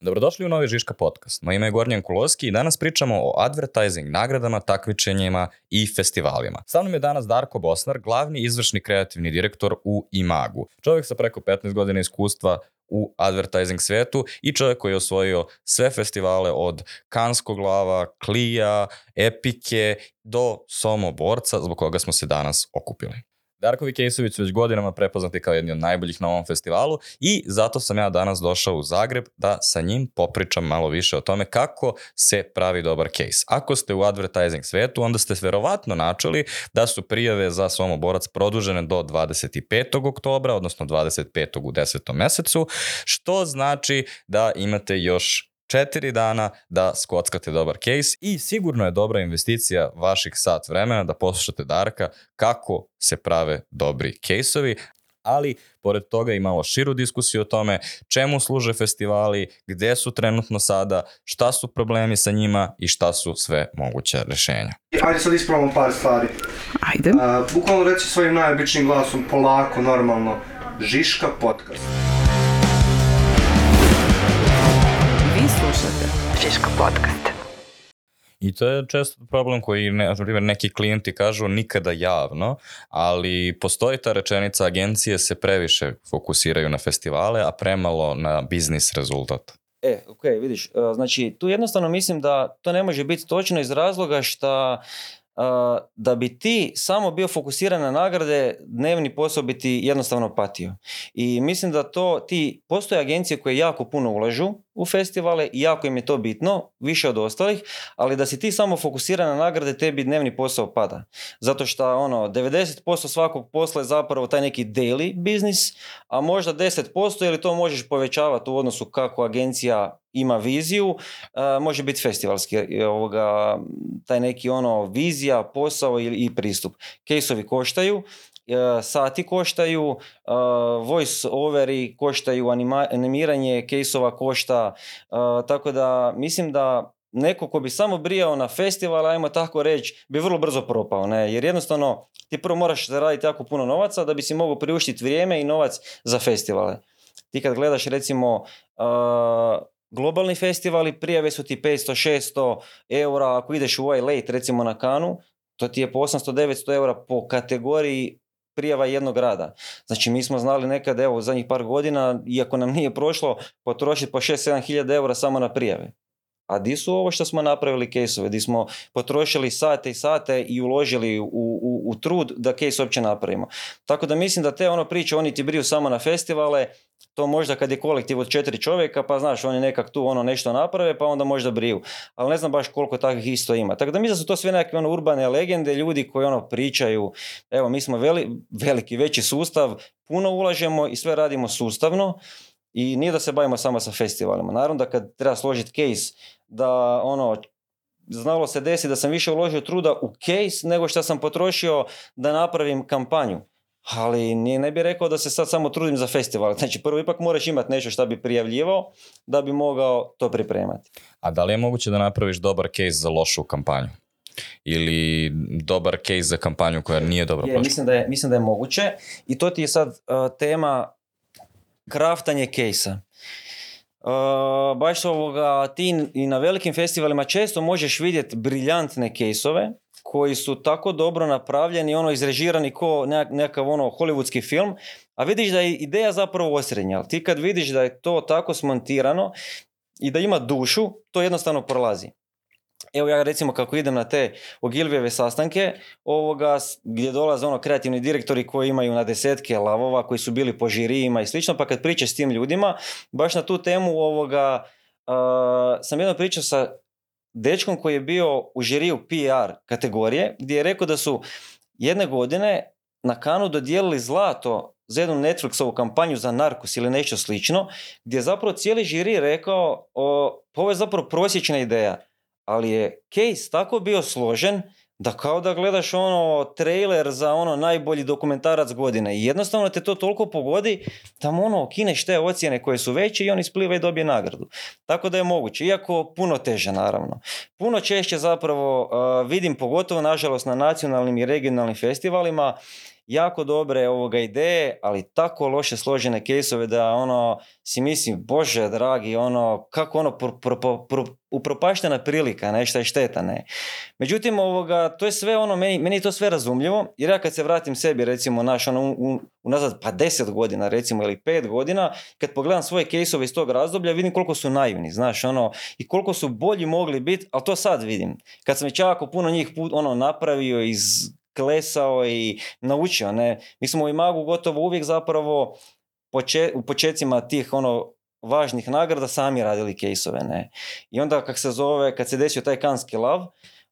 Dobrodošli u Novi Žiška podcast. Moje ime je Gornjan Kuloski i danas pričamo o advertising nagradama, takmičenjima i festivalima. Sa mnom je danas Darko Bosnar, glavni izvršni kreativni direktor u Imagu. Čovjek sa preko 15 godina iskustva u advertising svijetu i čovjek koji je osvojio sve festivale od Kanskog glava, Klija, Epike do Somo Borca zbog koga smo se danas okupili. Darko Vikejsović su već godinama prepoznati kao jedni od najboljih na ovom festivalu i zato sam ja danas došao u Zagreb da sa njim popričam malo više o tome kako se pravi dobar case. Ako ste u advertising svetu, onda ste verovatno načeli da su prijave za borac produžene do 25. oktobra, odnosno 25. u 10. mesecu, što znači da imate još četiri dana da skockate dobar case i sigurno je dobra investicija vaših sat vremena da poslušate Darka kako se prave dobri kejsovi, ali pored toga i malo širu diskusiju o tome čemu služe festivali, gdje su trenutno sada, šta su problemi sa njima i šta su sve moguće rješenja. Ajde sad ispravamo par stvari. Ajde. bukvalno reći svojim najobičnim glasom, polako, normalno, Žiška podcast. podcast. I to je često problem koji na primjer, neki klijenti kažu nikada javno, ali postoji ta rečenica agencije se previše fokusiraju na festivale, a premalo na biznis rezultat. E, ok, vidiš, e, znači tu jednostavno mislim da to ne može biti točno iz razloga što e, da bi ti samo bio fokusiran na nagrade, dnevni posao bi ti jednostavno patio. I mislim da to ti, postoje agencije koje jako puno ulažu, u festivale i jako im je to bitno, više od ostalih, ali da si ti samo fokusiran na nagrade, tebi dnevni posao pada. Zato što ono, 90% svakog posla je zapravo taj neki daily biznis, a možda 10% ili to možeš povećavati u odnosu kako agencija ima viziju, može biti festivalski ovoga, taj neki ono vizija, posao i, i pristup. Kejsovi koštaju, E, sati koštaju, e, voice overi koštaju, animiranje kejsova košta, e, tako da mislim da neko ko bi samo brijao na festival, ajmo tako reći, bi vrlo brzo propao. Ne? Jer jednostavno ti prvo moraš zaraditi jako puno novaca da bi si mogao priuštiti vrijeme i novac za festivale. Ti kad gledaš recimo globalni festivali, prijave su ti 500-600 eura ako ideš u ovaj late recimo na kanu, to ti je po 800-900 eura po kategoriji prijava jednog rada. Znači mi smo znali nekad, evo, zadnjih par godina, iako nam nije prošlo, potrošiti po 6-7 hiljada eura samo na prijave. A di su ovo što smo napravili kejsove? di smo potrošili sate i sate i uložili u, u, trud da kejs uopće napravimo. Tako da mislim da te ono priče, oni ti briju samo na festivale, to možda kad je kolektiv od četiri čovjeka, pa znaš, oni nekak tu ono nešto naprave, pa onda možda briju. Ali ne znam baš koliko takvih isto ima. Tako da mislim da su to sve nekakve ono urbane legende, ljudi koji ono pričaju, evo mi smo veliki, veći sustav, puno ulažemo i sve radimo sustavno. I nije da se bavimo samo sa festivalima. Naravno da kad treba složiti case da ono, znalo se desi da sam više uložio truda u case nego što sam potrošio da napravim kampanju. Ali ne bi rekao da se sad samo trudim za festival. Znači prvo ipak moraš imati nešto što bi prijavljivao da bi mogao to pripremati. A da li je moguće da napraviš dobar case za lošu kampanju? Ili dobar case za kampanju koja nije dobro je, mislim da je Mislim da je moguće i to ti je sad eh, tema kraftanje case Uh, baš ovoga, ti i na velikim festivalima često možeš vidjeti briljantne kejsove koji su tako dobro napravljeni, ono izrežirani ko nekakav ono hollywoodski film, a vidiš da je ideja zapravo osrednja, ali ti kad vidiš da je to tako smontirano i da ima dušu, to jednostavno prolazi. Evo ja recimo kako idem na te Ogilvijeve sastanke, ovoga, gdje dolaze ono kreativni direktori koji imaju na desetke lavova, koji su bili po žirijima i slično, pa kad pričaš s tim ljudima, baš na tu temu ovoga, sam jednom pričao sa dečkom koji je bio u žiriju PR kategorije, gdje je rekao da su jedne godine na kanu dodijelili zlato za jednu Netflixovu kampanju za narkos ili nešto slično, gdje je zapravo cijeli žiri rekao o, ovo je zapravo prosječna ideja ali je case tako bio složen da kao da gledaš ono trailer za ono najbolji dokumentarac godine i jednostavno te to toliko pogodi da ono kineš te ocjene koje su veće i on ispliva i dobije nagradu. Tako da je moguće, iako puno teže naravno. Puno češće zapravo vidim pogotovo nažalost na nacionalnim i regionalnim festivalima jako dobre ovoga ideje, ali tako loše složene kejsove da ono si mislim, bože dragi, ono kako ono pro, upropaštena prilika, nešto šta je šteta, ne. Međutim, ovoga, to je sve ono, meni, meni je to sve razumljivo, jer ja kad se vratim sebi, recimo, naš, ono, unazad pa deset godina, recimo, ili pet godina, kad pogledam svoje kejsove iz tog razdoblja, vidim koliko su naivni, znaš, ono, i koliko su bolji mogli biti, ali to sad vidim. Kad sam već jako puno njih, ono, napravio iz klesao i naučio. Ne? Mi smo u Imagu gotovo uvijek zapravo poče, u početcima tih ono važnih nagrada sami radili kejsove. Ne? I onda kak se zove, kad se desio taj kanski lav,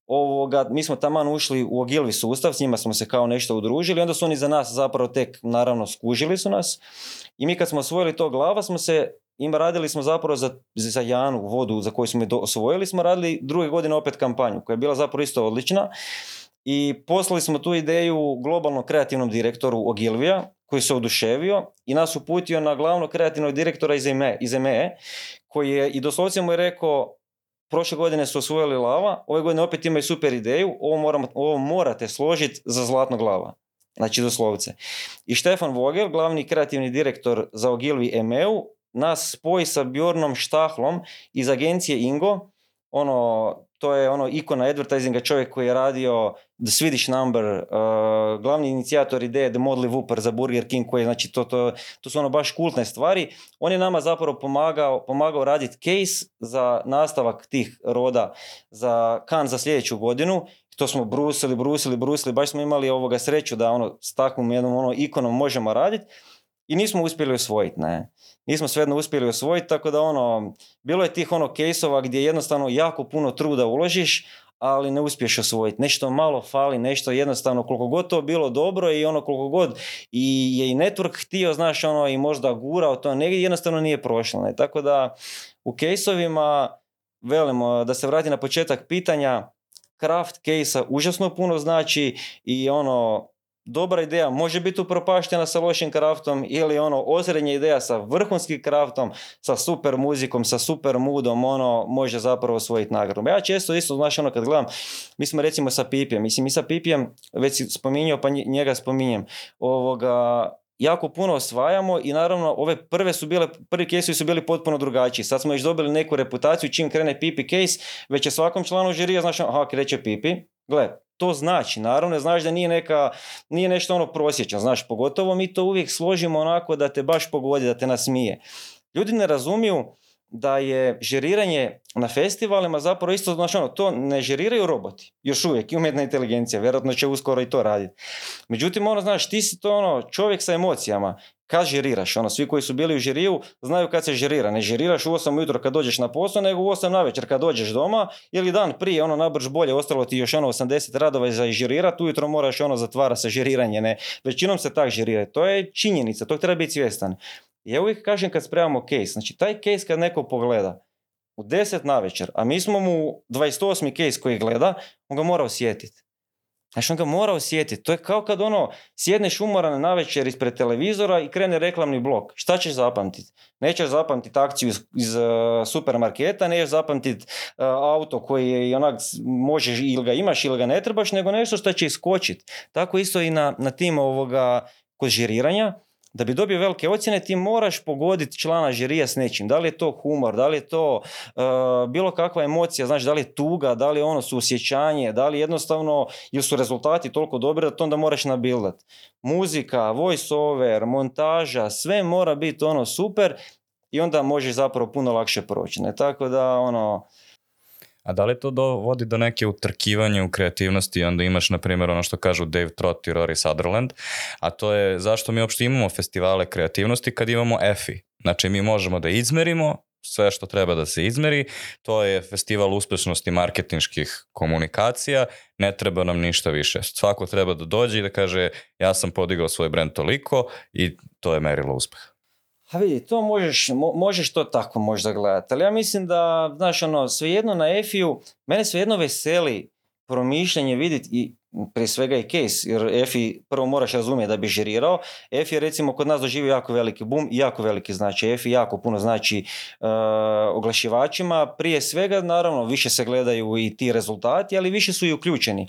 ovoga, mi smo taman ušli u Ogilvi sustav, s njima smo se kao nešto udružili, onda su oni za nas zapravo tek, naravno, skužili su nas. I mi kad smo osvojili to glava, smo se ima radili smo zapravo za, za Janu vodu za koju smo je osvojili, smo radili druge godine opet kampanju koja je bila zapravo isto odlična i poslali smo tu ideju globalno kreativnom direktoru Ogilvija koji se oduševio i nas uputio na glavnog kreativnog direktora iz EME, koji je i doslovce mu je rekao prošle godine su osvojili lava, ove godine opet imaju super ideju, ovo, ovo morate složiti za zlatno glava. Znači doslovce. I Štefan Vogel, glavni kreativni direktor za Ogilvi EMEU, nas spoji sa Bjornom Štahlom iz agencije Ingo, ono, to je ono ikona advertisinga, čovjek koji je radio The Swedish Number, uh, glavni inicijator ideje The Modley Wooper za Burger King, koji znači to, to, to su ono baš kultne stvari. On je nama zapravo pomagao, pomagao raditi case za nastavak tih roda za kan za sljedeću godinu to smo brusili, brusili, brusili, baš smo imali ovoga sreću da ono s takvom jednom ono ikonom možemo raditi i nismo uspjeli osvojiti, ne. Nismo svejedno uspjeli osvojiti, tako da ono, bilo je tih ono kejsova gdje jednostavno jako puno truda uložiš, ali ne uspiješ osvojiti. Nešto malo fali, nešto jednostavno, koliko god to bilo dobro i ono koliko god i je i network htio, znaš, ono i možda gurao to negdje, jednostavno nije prošlo, ne. Tako da u kejsovima, velimo, da se vrati na početak pitanja, kraft kejsa užasno puno znači i ono, dobra ideja može biti upropaštena sa lošim kraftom ili ono osrednja ideja sa vrhunskim kraftom, sa super muzikom, sa super moodom, ono može zapravo osvojiti nagradu. Ja često isto, znaš, ono kad gledam, mi smo recimo sa Pipijem, mislim mi sa Pipijem, već si spominjao pa njega spominjem, ovoga, jako puno osvajamo i naravno ove prve su bile, prvi case su bili potpuno drugačiji. Sad smo još dobili neku reputaciju, čim krene Pipi case, već je svakom članu žirija, znaš, aha, kreće Pipi, gle, to znači. Naravno, znaš da nije neka, nije nešto ono prosječno, znaš, pogotovo mi to uvijek složimo onako da te baš pogodi, da te nasmije. Ljudi ne razumiju da je žiriranje na festivalima zapravo isto, znači ono, to ne žeriraju roboti, još uvijek, i umjetna inteligencija, vjerojatno će uskoro i to raditi. Međutim, ono, znaš, ti si to ono, čovjek sa emocijama kad žiriraš, ono, svi koji su bili u žiriju znaju kad se žirira, ne žiriraš u 8 ujutro kad dođeš na posao, nego u 8 navečer kad dođeš doma ili dan prije, ono, nabrž bolje, ostalo ti još ono 80 radova za žirirat, ujutro moraš ono zatvara se žiriranje, ne, većinom se tak žirira, to je činjenica, to treba biti svjestan. Ja uvijek kažem kad spremamo case, znači taj case kad neko pogleda, u 10 navečer, a mi smo mu 28. case koji gleda, on ga mora osjetiti. Znači on ga mora osjetiti. To je kao kad ono, sjedneš umoran na večer ispred televizora i krene reklamni blok. Šta ćeš zapamtiti? Nećeš zapamtiti akciju iz, iz eh, supermarketa, nećeš zapamtiti eh, auto koji je onak možeš ili ga imaš ili ga ne trebaš, nego nešto što će iskočiti. Tako isto i na, na tim ovoga kod da bi dobio velike ocjene ti moraš pogoditi člana žirija s nečim. Da li je to humor, da li je to e, bilo kakva emocija, znaš da li je tuga, da li je ono suosjećanje, da li jednostavno ili su rezultati toliko dobri da to onda moraš nabildat. Muzika, voice over, montaža, sve mora biti ono super i onda možeš zapravo puno lakše proći. Ne? Tako da ono, a da li to dovodi do neke utrkivanje u kreativnosti i onda imaš, na primjer, ono što kažu Dave Trott i Rory Sutherland, a to je zašto mi uopšte imamo festivale kreativnosti kad imamo EFI. Znači, mi možemo da izmerimo sve što treba da se izmeri, to je festival uspešnosti marketinških komunikacija, ne treba nam ništa više. Svako treba da dođe i da kaže ja sam podigao svoj brend toliko i to je merilo uspeha. A vidi, to možeš, možeš to tako možda gledati, ali ja mislim da, znaš, ono, svejedno na EFI-u, mene svejedno veseli promišljanje vidjeti i prije svega i case, jer EFI prvo moraš razumjeti da bi žirirao. EFI je recimo kod nas doživio jako veliki boom, jako veliki znači EFI, jako puno znači e, oglašivačima. Prije svega naravno više se gledaju i ti rezultati, ali više su i uključeni.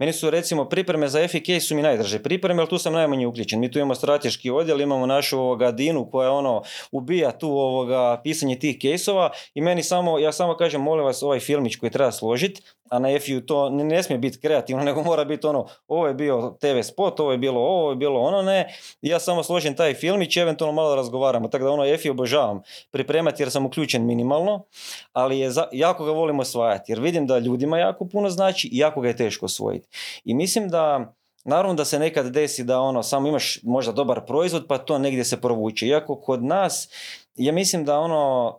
Meni su recimo pripreme za FK su mi najdraže pripreme, ali tu sam najmanje uključen. Mi tu imamo strateški odjel, imamo našu ovoga Dinu koja ono ubija tu ovoga pisanje tih kejsova i meni samo, ja samo kažem molim vas ovaj filmić koji treba složiti, a na FU to ne, ne smije biti kreativno, nego mora biti ono, ovo je bio TV spot, ovo je bilo ovo, je bilo ono, ne. Ja samo složim taj filmić i eventualno malo razgovaramo. Tako da ono FU obožavam pripremati jer sam uključen minimalno, ali je jako ga volim osvajati jer vidim da ljudima jako puno znači i jako ga je teško osvojiti. I mislim da Naravno da se nekad desi da ono samo imaš možda dobar proizvod pa to negdje se provuče. Iako kod nas ja mislim da ono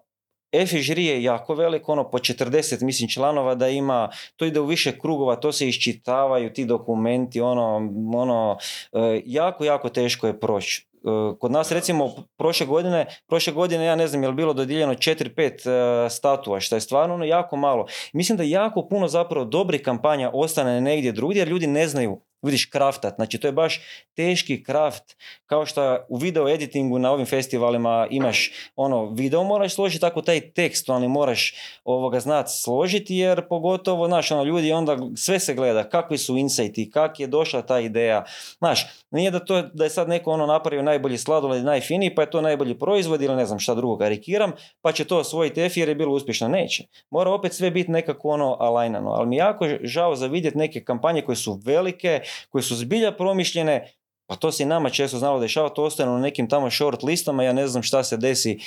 žiri je jako veliko, ono po 40 mislim članova da ima, to ide u više krugova, to se iščitavaju ti dokumenti, ono, ono e, jako, jako teško je proći e, kod nas recimo prošle godine, prošle godine ja ne znam je li bilo dodijeljeno 4-5 e, statua, što je stvarno ono jako malo. Mislim da jako puno zapravo dobrih kampanja ostane negdje drugdje jer ljudi ne znaju vidiš kraftat. Znači to je baš teški kraft. Kao što u video editingu na ovim festivalima imaš ono video moraš složiti, tako taj tekstualni moraš ovoga znat složiti jer pogotovo znaš ono ljudi onda sve se gleda kakvi su insighti, kak je došla ta ideja. Znaš, nije da to da je sad neko ono napravio najbolji sladoled, najfiniji pa je to najbolji proizvod ili ne znam šta drugo karikiram, pa će to osvojiti EFI jer je bilo uspješno. Neće. Mora opet sve biti nekako ono alajnano. Ali mi jako žao za vidjeti neke kampanje koje su velike, koje su zbilja promišljene, pa to se i nama često znalo dešavati, ostane na nekim tamo short listama, ja ne znam šta se desi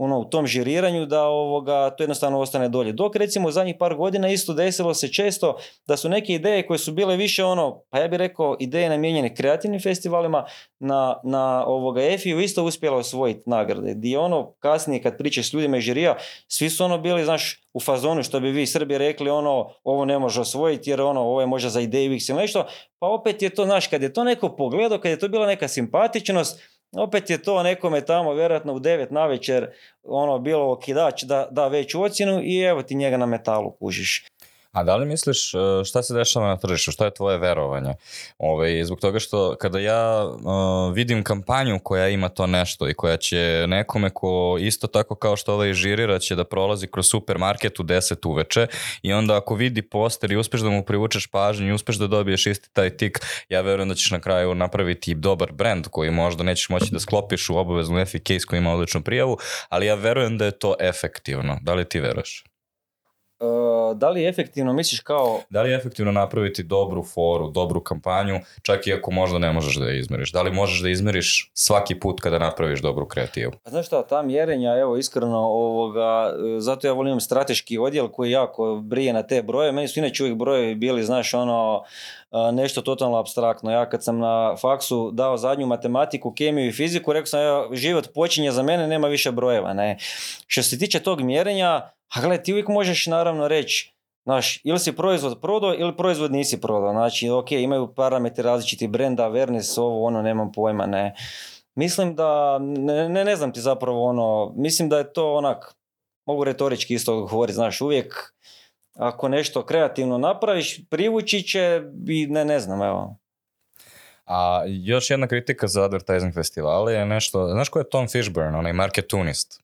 ono, u tom žiriranju da ovoga, to jednostavno ostane dolje. Dok recimo u zadnjih par godina isto desilo se često da su neke ideje koje su bile više ono, pa ja bih rekao ideje namijenjene kreativnim festivalima na, na ovoga EFI-u isto uspjela osvojiti nagrade. Di ono kasnije kad pričaš s ljudima i žirija, svi su ono bili, znaš, u fazonu što bi vi Srbi rekli ono, ovo ne može osvojiti jer ono, ovo je možda za ideju i nešto, pa opet je to, znaš, kad je to neko pogledao, kad je to bila neka simpatičnost, opet je to nekome tamo vjerojatno u 9 na večer ono bilo okidač da, da veću ocjenu i evo ti njega na metalu kužiš. A da li misliš e, šta se dešava na tržištu, šta je tvoje verovanje? Ove, zbog toga što kada ja e, vidim kampanju koja ima to nešto i koja će nekome ko isto tako kao što ovaj žirira će da prolazi kroz supermarket u 10 uveče i onda ako vidi poster i uspješ da mu privučeš pažnju i uspeš da dobiješ isti taj tik, ja vjerujem da ćeš na kraju napraviti dobar brand koji možda nećeš moći da sklopiš u obaveznu FK s koji ima odličnu prijavu, ali ja vjerujem da je to efektivno. Da li ti veruješ? Eh, da li efektivno misliš kao... Da li je efektivno napraviti dobru foru, dobru kampanju, čak i ako možda ne možeš da je izmeriš? Da li možeš da izmeriš svaki put kada napraviš dobru kreativu? Pa znaš šta, ta mjerenja, evo iskreno, ovoga, eh, zato ja volim strateški odjel koji jako brije na te broje. Meni su inače uvijek brojevi bili, znaš, ono, nešto totalno abstraktno. Ja kad sam na faksu dao zadnju matematiku, kemiju i fiziku, rekao sam ja, život počinje za mene, nema više brojeva. Ne. Što se tiče tog mjerenja, a gledaj, ti uvijek možeš naravno reći, Znaš, ili si proizvod prodao ili proizvod nisi prodao. Znači, ok, imaju parametri različiti brenda, Vernis, ovo, ono, nemam pojma, ne. Mislim da, ne, ne, ne znam ti zapravo ono, mislim da je to onak, mogu retorički isto govoriti, znaš, uvijek ako nešto kreativno napraviš, privući će i ne, ne znam, evo. A još jedna kritika za advertising festivale je nešto, znaš ko je Tom Fishburne, onaj marketunist?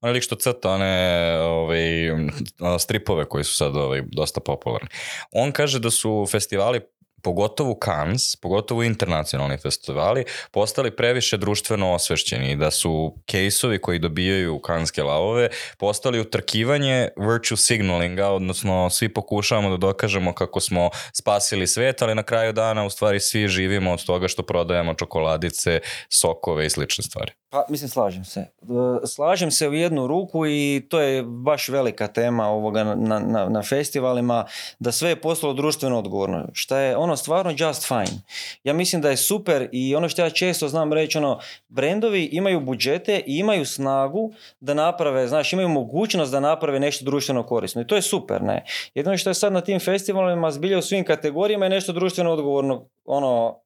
On je lik što crta one ove, ovaj, stripove koji su sad ove, ovaj, dosta popularni. On kaže da su festivali pogotovo Cannes, pogotovo internacionalni festivali, postali previše društveno osvešćeni i da su kejsovi koji dobijaju kanske lavove postali utrkivanje virtue signalinga, odnosno svi pokušavamo da dokažemo kako smo spasili svet, ali na kraju dana u stvari svi živimo od toga što prodajemo čokoladice, sokove i slične stvari. Pa, mislim, slažem se. E, slažem se u jednu ruku i to je baš velika tema ovoga na, na, na festivalima, da sve je postalo društveno odgovorno. Šta je ono stvarno just fine. Ja mislim da je super i ono što ja često znam reći, ono, brendovi imaju budžete i imaju snagu da naprave, znaš, imaju mogućnost da naprave nešto društveno korisno. I to je super, ne? Jedino što je sad na tim festivalima zbilja u svim kategorijama je nešto društveno odgovorno, ono,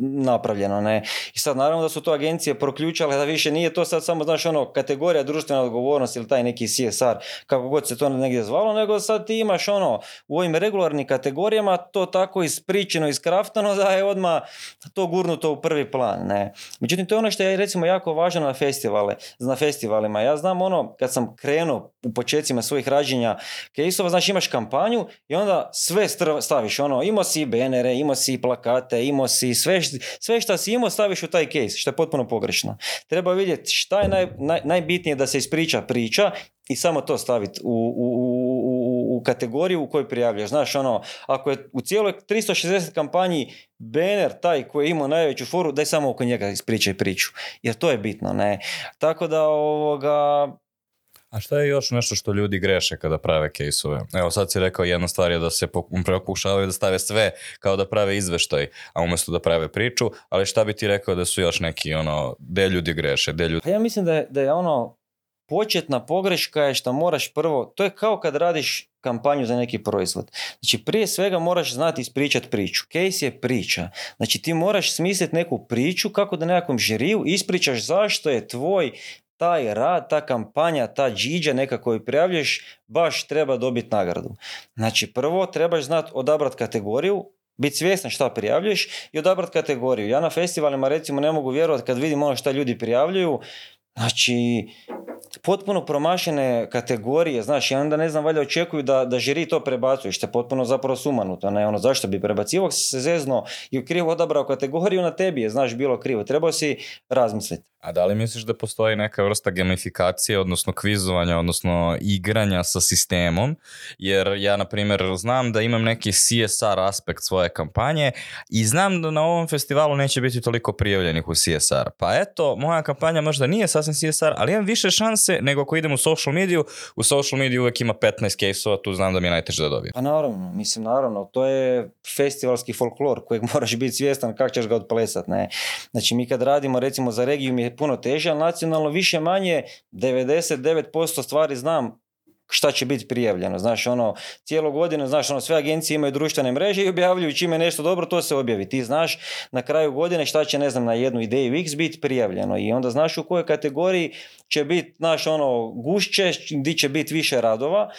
napravljeno. Ne? I sad naravno da su to agencije proključale da više nije to sad samo znaš ono kategorija društvena odgovornost ili taj neki CSR kako god se to negdje zvalo nego sad ti imaš ono u ovim regularnim kategorijama to tako ispričeno iskraftano da je odmah to gurnuto u prvi plan. Ne? Međutim to je ono što je recimo jako važno na festivale, na festivalima. Ja znam ono kad sam krenuo u početcima svojih rađenja kejsova znači imaš kampanju i onda sve staviš ono imao si benere imao si plakate, imao si i sve, sve šta si imao staviš u taj case, što je potpuno pogrešno. Treba vidjeti šta je naj, najbitnije da se ispriča priča i samo to staviti u, u, u, u kategoriju u kojoj prijavljaš. Znaš, ono, ako je u cijeloj 360 kampanji Banner taj koji je imao najveću foru, daj samo oko njega ispričaj priču. Jer to je bitno, ne? Tako da, ovoga, a šta je još nešto što ljudi greše kada prave caseove? Evo sad si rekao jedna stvar je da se pokušavaju um, da stave sve kao da prave izveštaj, a umjesto da prave priču, ali šta bi ti rekao da su još neki ono, gde ljudi greše, de ljudi... Pa ja mislim da je, da je ono početna pogreška je što moraš prvo, to je kao kad radiš kampanju za neki proizvod. Znači prije svega moraš znati ispričati priču. Case je priča. Znači ti moraš smisliti neku priču kako da nekom žiriju ispričaš zašto je tvoj taj rad, ta kampanja, ta džiđa neka koju prijavljuješ, baš treba dobiti nagradu. Znači, prvo trebaš znati odabrat kategoriju, biti svjestan šta prijavljuješ i odabrati kategoriju. Ja na festivalima recimo ne mogu vjerovati kad vidim ono šta ljudi prijavljuju, Znači, potpuno promašene kategorije, znaš, ja onda ne znam, valjda očekuju da, da žiri to prebacuje, što potpuno zapravo sumanuto, ne, ono, zašto bi prebacivo se zezno i krivo odabrao kategoriju, na tebi je, znaš, bilo krivo, trebao si razmisliti. A da li misliš da postoji neka vrsta gamifikacije, odnosno kvizovanja, odnosno igranja sa sistemom? Jer ja, na primjer, znam da imam neki CSR aspekt svoje kampanje i znam da na ovom festivalu neće biti toliko prijavljenih u CSR. Pa eto, moja kampanja možda nije sasvim sam CSR, ali imam više šanse nego ako idem u social mediju. U social mediju uvek ima 15 case tu znam da mi je najteže da dobijem. Pa naravno, mislim naravno, to je festivalski folklor kojeg moraš biti svjestan kako ćeš ga odplesat. Ne? Znači mi kad radimo recimo za regiju mi je puno teže, ali nacionalno više manje 99% stvari znam šta će biti prijavljeno. Znaš, ono, cijelo godinu, znaš, ono, sve agencije imaju društvene mreže i objavljuju čime nešto dobro, to se objavi. Ti znaš na kraju godine šta će, ne znam, na jednu ideju X biti prijavljeno i onda znaš u kojoj kategoriji će biti, znaš, ono, gušće, gdje će biti više radova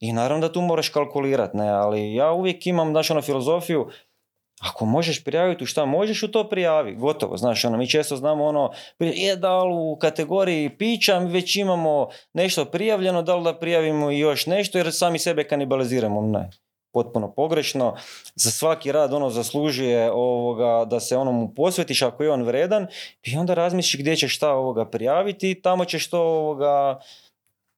i naravno da tu moraš kalkulirati, ne, ali ja uvijek imam, znaš, ono, filozofiju, ako možeš prijaviti u šta možeš, u to prijavi. Gotovo, znaš, ono, mi često znamo ono, je da li u kategoriji pića mi već imamo nešto prijavljeno, da li da prijavimo i još nešto, jer sami sebe kanibaliziramo. Ono, ne, potpuno pogrešno. Za svaki rad ono zaslužuje ovoga, da se onomu posvetiš ako je on vredan i onda razmisliš gdje ćeš šta ovoga prijaviti, tamo ćeš to ovoga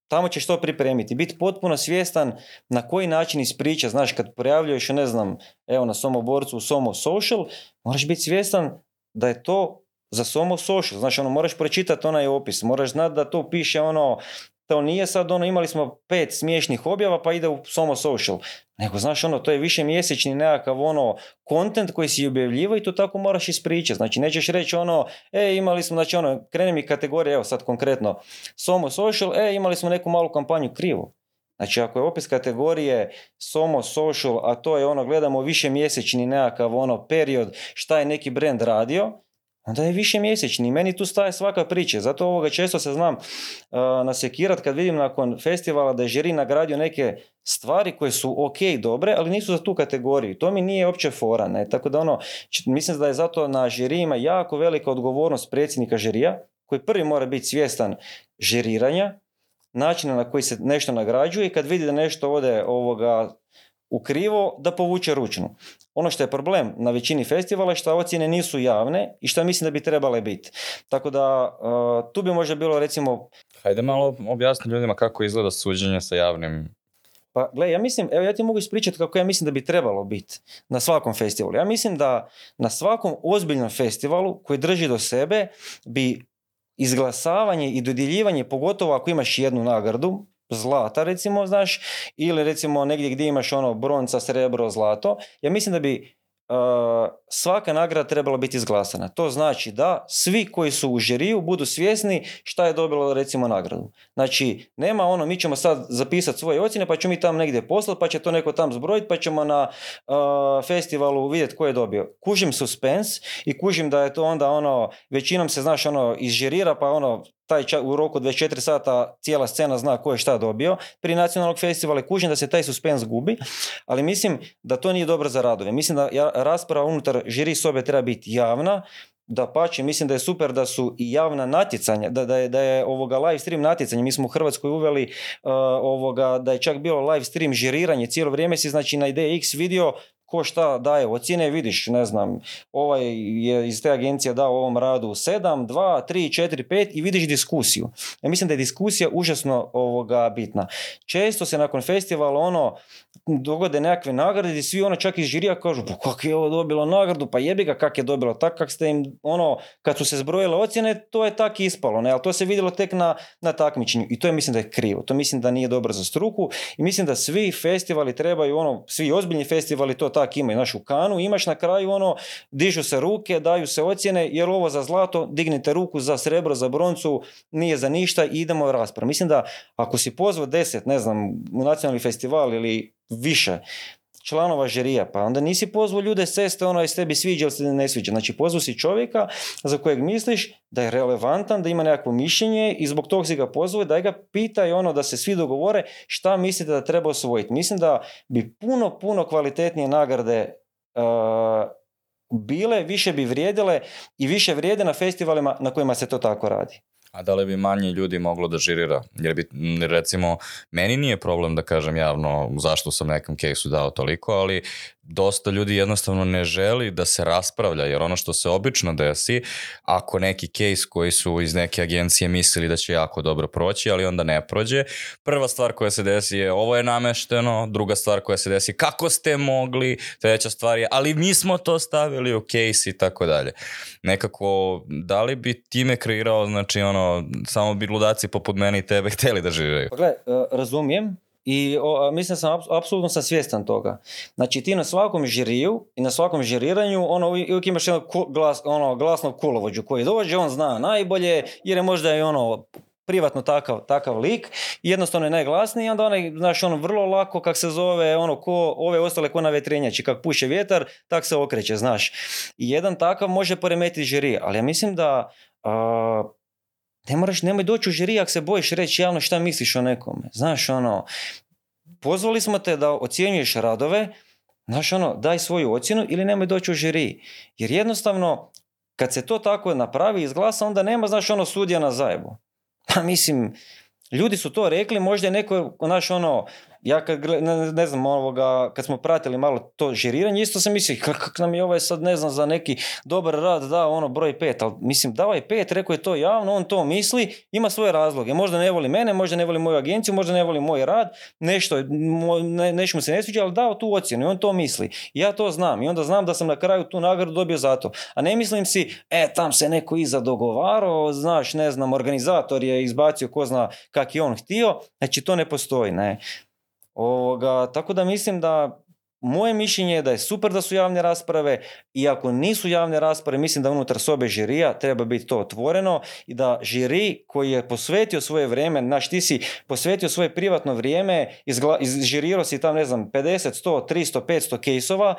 Tamo ćeš to pripremiti. Biti potpuno svjestan na koji način ispriča. Znaš, kad prijavljuješ, ne znam, evo na Somo borcu u Somo social, moraš biti svjestan da je to za Somo social. Znaš, ono, moraš pročitati onaj opis. Moraš znati da to piše ono to nije sad ono imali smo pet smiješnih objava pa ide u Somo Social. Nego znaš ono to je više mjesečni nekakav ono kontent koji si objavljiva i to tako moraš ispričati. Znači nećeš reći ono e imali smo znači ono krene mi kategorija evo sad konkretno Somo Social e imali smo neku malu kampanju krivu. Znači ako je opis kategorije Somo Social a to je ono gledamo više mjesečni nekakav ono period šta je neki brand radio onda je više mjesečni. Meni tu staje svaka priča. Zato ovoga često se znam uh, nasekirat kad vidim nakon festivala da je žiri nagradio neke stvari koje su ok, dobre, ali nisu za tu kategoriju. To mi nije opće fora. Ne? Tako da ono, mislim da je zato na žirijima jako velika odgovornost predsjednika žirija, koji prvi mora biti svjestan žiriranja, načina na koji se nešto nagrađuje i kad vidi da nešto ode ovoga u krivo da povuče ručnu. Ono što je problem na većini festivala je što ocjene nisu javne i što mislim da bi trebale biti. Tako da e, tu bi možda bilo recimo... Hajde malo objasni ljudima kako izgleda suđenje sa javnim pa gle, ja mislim, evo ja ti mogu ispričati kako ja mislim da bi trebalo biti na svakom festivalu. Ja mislim da na svakom ozbiljnom festivalu koji drži do sebe bi izglasavanje i dodjeljivanje, pogotovo ako imaš jednu nagradu, zlata recimo, znaš, ili recimo negdje gdje imaš ono bronca, srebro, zlato, ja mislim da bi uh, svaka nagrada trebala biti izglasana. To znači da svi koji su u žiriju budu svjesni šta je dobilo recimo nagradu. Znači nema ono mi ćemo sad zapisati svoje ocjene pa ćemo mi tam negdje poslati pa će to neko tam zbrojiti pa ćemo na uh, festivalu vidjeti ko je dobio. Kužim suspens i kužim da je to onda ono većinom se znaš ono izžirira pa ono taj u roku 24 sata cijela scena zna ko je šta dobio. Pri nacionalnog festivala kužim da se taj suspens gubi, ali mislim da to nije dobro za radove. Mislim da rasprava unutar žiri sobe treba biti javna, da pače, mislim da je super da su i javna natjecanja, da, da, je, da je ovoga live stream natjecanje, mi smo u Hrvatskoj uveli uh, ovoga, da je čak bilo live stream žiriranje, cijelo vrijeme si znači na IDX video ko šta daje ocjene, vidiš, ne znam, ovaj je iz te agencije dao ovom radu sedam, 2, 3, 4, 5 i vidiš diskusiju. Ja mislim da je diskusija užasno ovoga bitna. Često se nakon festivala ono dogode nekakve nagrade i svi ono čak iz žirija kažu pa kako je ovo dobilo nagradu, pa jebi ga kak je dobilo tak kak ste im ono kad su se zbrojile ocjene to je tak ispalo, ne, ali to se vidjelo tek na, na takmičenju i to je mislim da je krivo, to mislim da nije dobro za struku i mislim da svi festivali trebaju ono, svi ozbiljni festivali to tak ima. kanu imaš na kraju ono, dižu se ruke, daju se ocjene, jer ovo za zlato, dignite ruku za srebro, za broncu, nije za ništa i idemo u raspravu. Mislim da ako si pozvao deset, ne znam, u nacionalni festival ili više, članova žirija, pa onda nisi pozvao ljude s ceste, ono je tebi sviđa ili se ne sviđa. Znači pozvao si čovjeka za kojeg misliš da je relevantan, da ima nekakvo mišljenje i zbog tog si ga pozvao da ga pitaj ono da se svi dogovore šta mislite da treba osvojiti. Mislim da bi puno, puno kvalitetnije nagrade bile, više bi vrijedile i više vrijede na festivalima na kojima se to tako radi. A da li bi manje ljudi moglo da žirira? Jer bi, recimo, meni nije problem da kažem javno zašto sam nekom keksu dao toliko, ali dosta ljudi jednostavno ne želi da se raspravlja, jer ono što se obično desi, ako neki case koji su iz neke agencije mislili da će jako dobro proći, ali onda ne prođe, prva stvar koja se desi je ovo je namešteno, druga stvar koja se desi kako ste mogli, treća stvar je ali mi smo to stavili u case i tako dalje. Nekako, da li bi time kreirao, znači ono, samo bi ludaci poput mene i tebe hteli da živaju? Pa Gle, e, razumijem, i mislim sam, apsolutno sam svjestan toga. Znači ti na svakom žiriju i na svakom žiriranju ono, uvijek imaš jednog glas, ono, glasnog kulovođu koji dođe, on zna najbolje jer je možda i ono privatno takav, takav lik jednostavno je najglasniji i onda onaj, znaš, on vrlo lako, kak se zove, ono, ko, ove ostale ko na vetrenjači, kak puše vjetar, tak se okreće, znaš. I jedan takav može poremetiti žiri, ali ja mislim da ne moraš, nemoj doći u žiri ako se bojiš reći javno šta misliš o nekome. Znaš, ono, pozvali smo te da ocjenjuješ radove, znaš, ono, daj svoju ocjenu ili nemoj doći u žiri. Jer jednostavno, kad se to tako napravi iz glasa, onda nema, znaš, ono, sudija na zajebu. Pa mislim, ljudi su to rekli, možda je neko, znaš, ono, ja kad ne, znam, kad smo pratili malo to žiriranje, isto sam mislim kak, nam je ovaj sad, ne znam, za neki dobar rad dao ono broj pet, ali mislim, dao je pet, rekao je to javno, on to misli, ima svoje razloge, možda ne voli mene, možda ne voli moju agenciju, možda ne voli moj rad, nešto, mu se ne sviđa, ali dao tu ocjenu i on to misli. Ja to znam i onda znam da sam na kraju tu nagradu dobio za to. A ne mislim si, e, tam se neko iza dogovarao, znaš, ne znam, organizator je izbacio ko zna kak je on htio, znači to ne postoji, ne. Ovoga, tako da mislim da moje mišljenje je da je super da su javne rasprave i ako nisu javne rasprave, mislim da unutar sobe žirija treba biti to otvoreno i da žiri koji je posvetio svoje vrijeme, znaš ti si posvetio svoje privatno vrijeme, izgla, iz, si tam ne znam 50, 100, 300, 500 kejsova,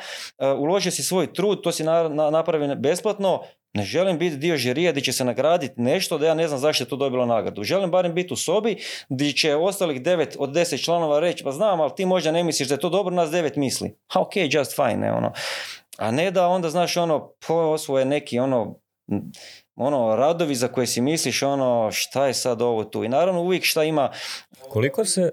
uložio si svoj trud, to si napravio besplatno, ne želim biti dio žirija gdje će se nagraditi nešto da ja ne znam zašto je to dobilo nagradu. Želim barem biti u sobi gdje će ostalih devet od deset članova reći pa znam, ali ti možda ne misliš da je to dobro, nas devet misli. Ha, ok, just fine, ne, ono. A ne da onda, znaš, ono, po neki, ono, ono, radovi za koje si misliš, ono, šta je sad ovo tu? I naravno uvijek šta ima... Koliko se,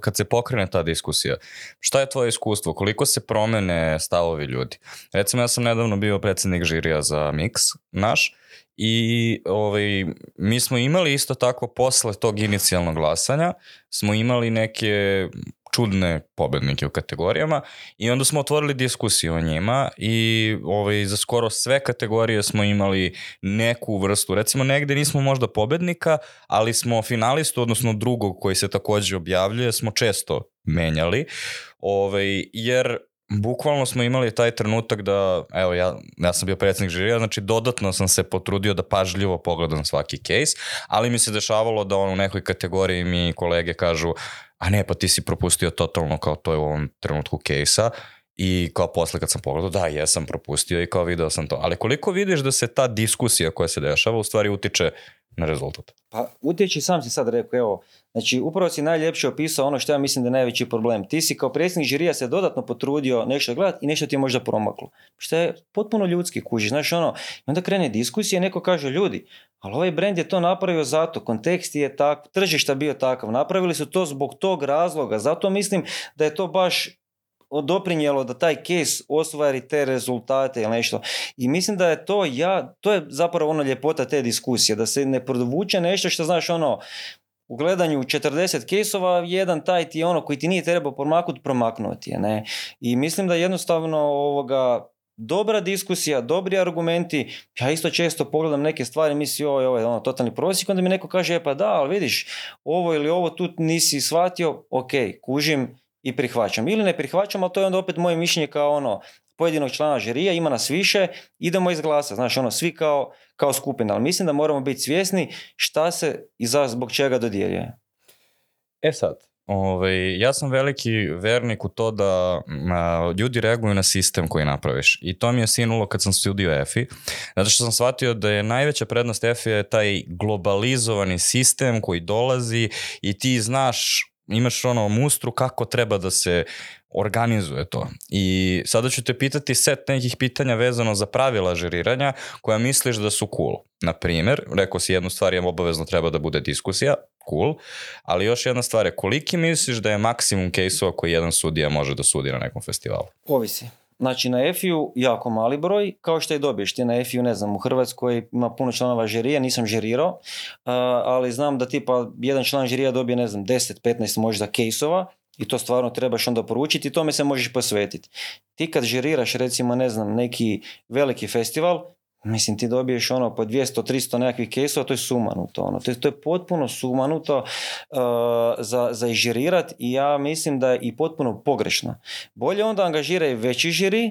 kad se pokrene ta diskusija, šta je tvoje iskustvo? Koliko se promene stavovi ljudi? Recimo, ja sam nedavno bio predsjednik žirija za Mix, naš, i ovaj, mi smo imali isto tako posle tog inicijalnog glasanja, smo imali neke čudne pobednike u kategorijama i onda smo otvorili diskusiju o njima i ovaj, za skoro sve kategorije smo imali neku vrstu, recimo negde nismo možda pobednika, ali smo finalistu, odnosno drugog koji se takođe objavljuje, smo često menjali, ovaj, jer bukvalno smo imali taj trenutak da, evo ja, ja sam bio predsjednik žirija, znači dodatno sam se potrudio da pažljivo pogledam svaki case, ali mi se dešavalo da ono u nekoj kategoriji mi kolege kažu, a ne, pa ti si propustio totalno kao to je u ovom trenutku case i kao posle kad sam pogledao, da, jesam propustio i kao video sam to. Ali koliko vidiš da se ta diskusija koja se dešava u stvari utiče na rezultat? Pa utječi, sam si sad rekao, evo, znači upravo si najljepše opisao ono što ja mislim da je najveći problem. Ti si kao predsjednik žirija se dodatno potrudio nešto gledati i nešto ti je možda promaklo. Što je potpuno ljudski, kuži, znaš ono, i onda krene diskusija i neko kaže, ljudi, ali ovaj brand je to napravio zato, kontekst je tak, tržišta bio takav, napravili su to zbog tog razloga, zato mislim da je to baš doprinijelo da taj case ostvari te rezultate ili nešto. I mislim da je to ja, to je zapravo ono ljepota te diskusije, da se ne produvuče nešto što znaš ono, u gledanju 40 kesova jedan taj ti je ono koji ti nije trebao promaknuti, promaknuti je. Ne? I mislim da jednostavno ovoga, dobra diskusija, dobri argumenti. Ja isto često pogledam neke stvari, misli ovo je, ovo ono, totalni prosjek, onda mi neko kaže, e pa da, ali vidiš, ovo ili ovo tu nisi shvatio, ok, kužim, i prihvaćam ili ne prihvaćam, ali to je onda opet moje mišljenje kao ono, pojedinog člana žirija, ima nas više, idemo iz glasa, znaš, ono, svi kao, kao skupina, ali mislim da moramo biti svjesni šta se i za, zbog čega dodjeljuje. E sad, ovaj, ja sam veliki vernik u to da ljudi reaguju na sistem koji napraviš i to mi je sinulo kad sam studio EFI zato što sam shvatio da je najveća prednost EFI je taj globalizovani sistem koji dolazi i ti znaš imaš ono mustru kako treba da se organizuje to. I sada ću te pitati set nekih pitanja vezano za pravila žiriranja koja misliš da su cool. Na primer, rekao si jednu stvar, je obavezno treba da bude diskusija, cool, ali još jedna stvar je koliki misliš da je maksimum case koji jedan sudija može da sudi na nekom festivalu? Ovisi. Znači na efi jako mali broj, kao što i dobiješ. Ti na EFI-u, ne znam, u Hrvatskoj ima puno članova žirija, nisam žirirao, ali znam da tipa jedan član žirija dobije, ne znam, 10-15 možda kejsova i to stvarno trebaš onda poručiti i tome se možeš posvetiti. Ti kad žiriraš recimo, ne znam, neki veliki festival, Mislim, ti dobiješ ono po 200-300 nekakvih kesova to je sumanuto. Ono. To, je, to je potpuno sumanuto uh, za, za i ja mislim da je i potpuno pogrešno. Bolje onda angažiraj veći žiri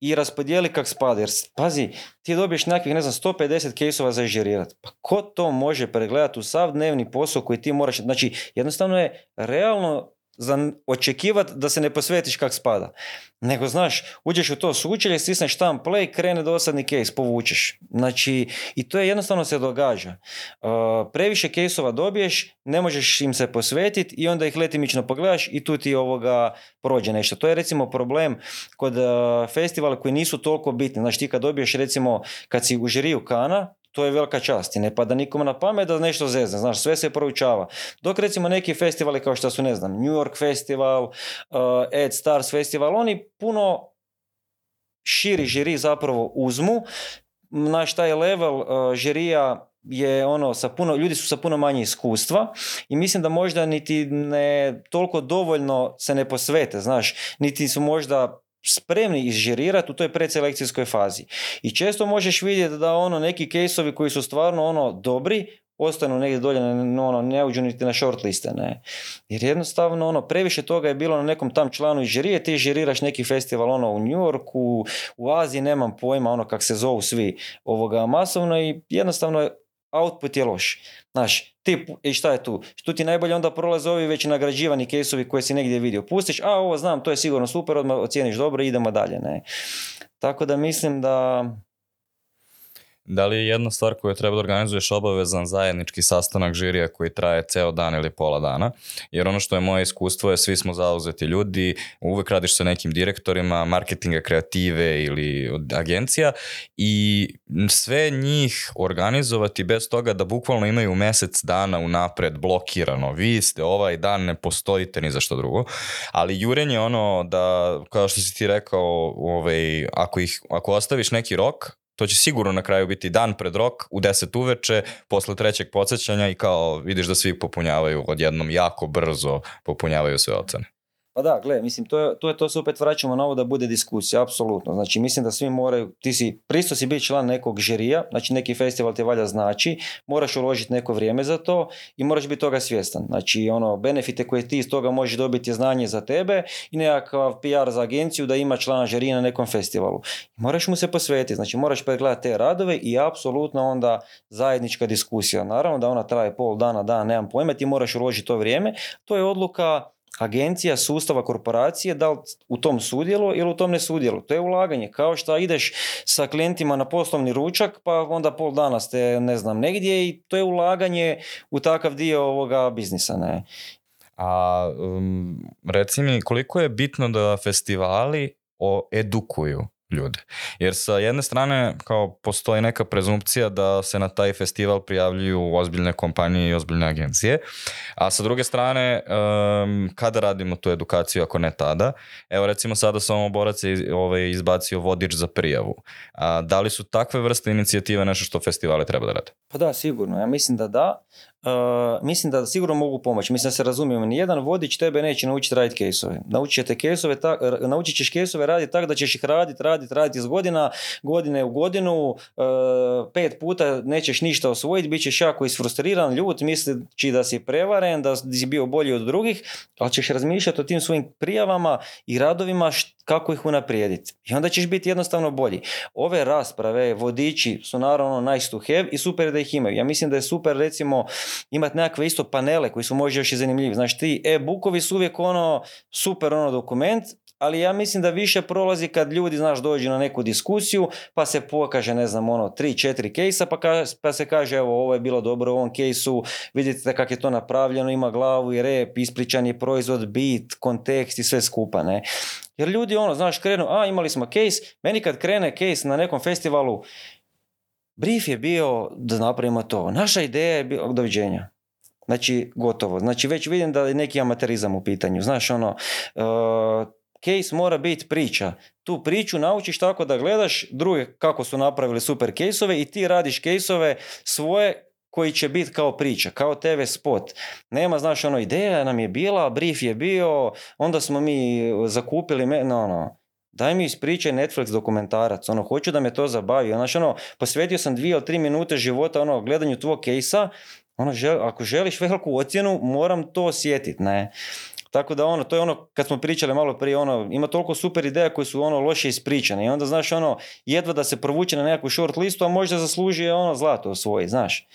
i raspodijeli kak spada. Jer pazi, ti dobiješ nekakvih, ne znam, 150 kesova za žirirat. Pa ko to može pregledati u sav dnevni posao koji ti moraš... Znači, jednostavno je realno za očekivati da se ne posvetiš kak spada. Nego, znaš, uđeš u to sučelje, stisneš tam play, krene dosadni case, povučeš. Znači, i to je jednostavno se događa. Uh, previše caseova dobiješ, ne možeš im se posvetiti i onda ih letimično pogledaš i tu ti ovoga prođe nešto. To je recimo problem kod uh, festivala koji nisu toliko bitni. Znači, ti kad dobiješ recimo, kad si u žiriju Kana, to je velika čast i ne pada nikom na pamet da nešto zezne, znaš, sve se proučava. Dok recimo neki festivali kao što su, ne znam, New York Festival, uh, Ed Stars Festival, oni puno širi žiri zapravo uzmu. Naš taj level uh, žirija je ono sa puno, ljudi su sa puno manje iskustva i mislim da možda niti ne toliko dovoljno se ne posvete, znaš, niti su možda spremni izžirirati u toj predselekcijskoj fazi. I često možeš vidjeti da ono neki kejsovi koji su stvarno ono dobri, ostanu negdje dolje, ono, ne uđu niti na short liste, ne. Jer jednostavno, ono, previše toga je bilo na nekom tam članu iz ti žiriraš neki festival, ono, u New Yorku, u Aziji, nemam pojma, ono, kak se zovu svi, ovoga, masovno i jednostavno output je loš. Znaš, ti, i e, šta je tu? Tu ti najbolje onda prolaze ovi već nagrađivani kesovi koje si negdje vidio. Pustiš, a ovo znam, to je sigurno super, odmah ocijeniš dobro i idemo dalje. Ne? Tako da mislim da da li je jedna stvar koju treba da organizuješ obavezan zajednički sastanak žirija koji traje ceo dan ili pola dana? Jer ono što je moje iskustvo je svi smo zauzeti ljudi, uvek radiš sa nekim direktorima, marketinga, kreative ili agencija i sve njih organizovati bez toga da bukvalno imaju mesec dana unapred blokirano. Vi ste ovaj dan, ne postojite ni za što drugo. Ali jurenje ono da, kao što si ti rekao, ovaj, ako, ih, ako ostaviš neki rok, to će sigurno na kraju biti dan pred rok, u 10 uveče, posle trećeg podsjećanja i kao vidiš da svi popunjavaju odjednom jako brzo, popunjavaju sve ocene. Pa da, gle, mislim, to, je, to, je, to se opet vraćamo na ovo da bude diskusija, apsolutno. Znači, mislim da svi moraju, ti si, pristo si biti član nekog žirija, znači neki festival te valja znači, moraš uložiti neko vrijeme za to i moraš biti toga svjestan. Znači, ono, benefite koje ti iz toga možeš dobiti je znanje za tebe i nekakav PR za agenciju da ima člana žirija na nekom festivalu. Moraš mu se posvetiti, znači moraš pregledati te radove i apsolutno onda zajednička diskusija. Naravno da ona traje pol dana, dan, nemam pojma, ti moraš uložiti to vrijeme. To je odluka agencija sustava korporacije da li u tom sudjelu ili u tom ne sudjelu. To je ulaganje. Kao što ideš sa klijentima na poslovni ručak pa onda pol dana ste ne znam negdje i to je ulaganje u takav dio ovoga biznisa. Ne? A um, reci mi koliko je bitno da festivali o, edukuju ljude. Jer sa jedne strane kao postoji neka prezumpcija da se na taj festival prijavljuju ozbiljne kompanije i ozbiljne agencije, a sa druge strane um, kada radimo tu edukaciju ako ne tada? Evo recimo sada samo borac je ovaj, izbacio vodič za prijavu. A, da li su takve vrste inicijative nešto što festivale treba da rade? Pa da, sigurno. Ja mislim da da mislim da sigurno mogu pomoći. Mislim da se razumijem Nijedan vodič tebe neće naučiti raditi kejsove Naučit, te ćeš kejsove raditi tako da ćeš ih raditi, raditi, raditi iz godina, godine u godinu, pet puta nećeš ništa osvojiti, bit ćeš jako isfrustriran, ljut, misleći da si prevaren, da si bio bolji od drugih, ali ćeš razmišljati o tim svojim prijavama i radovima kako ih unaprijediti. I onda ćeš biti jednostavno bolji. Ove rasprave, vodiči su naravno nice to have i super da ih imaju. Ja mislim da je super recimo imati nekakve isto panele koji su možda još i zanimljivi. znači ti e-bookovi su uvijek ono super ono dokument, ali ja mislim da više prolazi kad ljudi, znaš, dođu na neku diskusiju, pa se pokaže, ne znam, ono, tri, četiri kejsa, pa, pa, se kaže, evo, ovo je bilo dobro u ovom kejsu, vidite kako je to napravljeno, ima glavu i rep, ispričan je proizvod, bit, kontekst i sve skupa, ne. Jer ljudi, ono, znaš, krenu, a, imali smo kejs, meni kad krene kejs na nekom festivalu, Brief je bio da napravimo to. Naša ideja je bila doviđenja. Znači, gotovo. Znači, već vidim da je neki amaterizam u pitanju. Znaš, ono, uh, case mora biti priča. Tu priču naučiš tako da gledaš druge kako su napravili super caseove i ti radiš caseove svoje koji će biti kao priča, kao TV spot. Nema, znaš, ono, ideja nam je bila, brief je bio, onda smo mi zakupili, me, no, no. Daj mi ispričaj Netflix dokumentarac, ono, hoću da me to zabavi. Znaš, ono, posvetio sam dvije ili tri minute života, ono, gledanju tvog kejsa, ono, ako želiš veliku ocjenu, moram to osjetiti, ne. Tako da ono, to je ono kad smo pričali malo prije, ono, ima toliko super ideja koje su ono loše ispričane i onda znaš ono, jedva da se provuče na nekakvu short listu, a možda zasluži ono zlato svoje, znaš.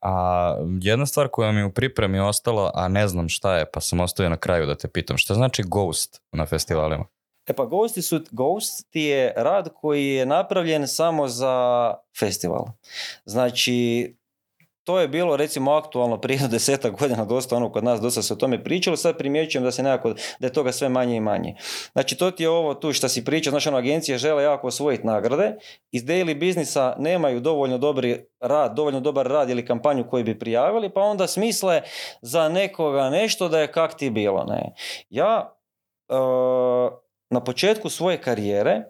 A jedna stvar koja mi u pripremi ostala, a ne znam šta je, pa sam ostavio na kraju da te pitam, šta znači ghost na festivalima? E pa gosti su, Ghost je rad koji je napravljen samo za festival. Znači, to je bilo recimo aktualno prije desetak godina dosta ono kod nas dosta se o tome pričalo, sad primjećujem da se nekako, da je toga sve manje i manje. Znači to ti je ovo tu što si pričao, znači ono, agencije žele jako osvojiti nagrade, iz daily biznisa nemaju dovoljno dobri rad, dovoljno dobar rad ili kampanju koju bi prijavili, pa onda smisle za nekoga nešto da je kak ti bilo. Ne. Ja e, na početku svoje karijere,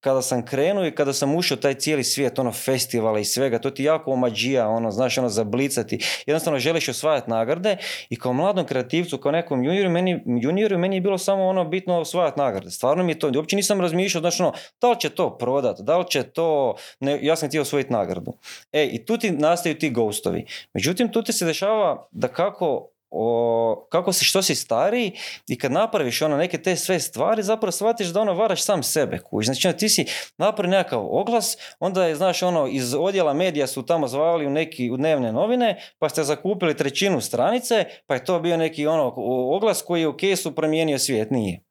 kada sam krenuo i kada sam ušao taj cijeli svijet, ono, festivala i svega, to ti jako omađija, ono, znaš, ono, zablicati. Jednostavno želiš osvajati nagrade i kao mladom kreativcu, kao nekom junioru, meni, junioru, meni je bilo samo ono bitno osvajati nagrade. Stvarno mi je to, uopće nisam razmišljao, znaš, ono, da li će to prodat, da li će to, ne, ja sam htio osvojiti nagradu. E, i tu ti nastaju ti ghostovi. Međutim, tu ti se dešava da kako o, kako si, što si stariji i kad napraviš ono neke te sve stvari, zapravo shvatiš da ono varaš sam sebe, Znači, ono, ti si napravio nekakav oglas, onda je, znaš, ono, iz odjela medija su tamo zvali u neki u dnevne novine, pa ste zakupili trećinu stranice, pa je to bio neki ono oglas koji je u kesu promijenio svijet, nije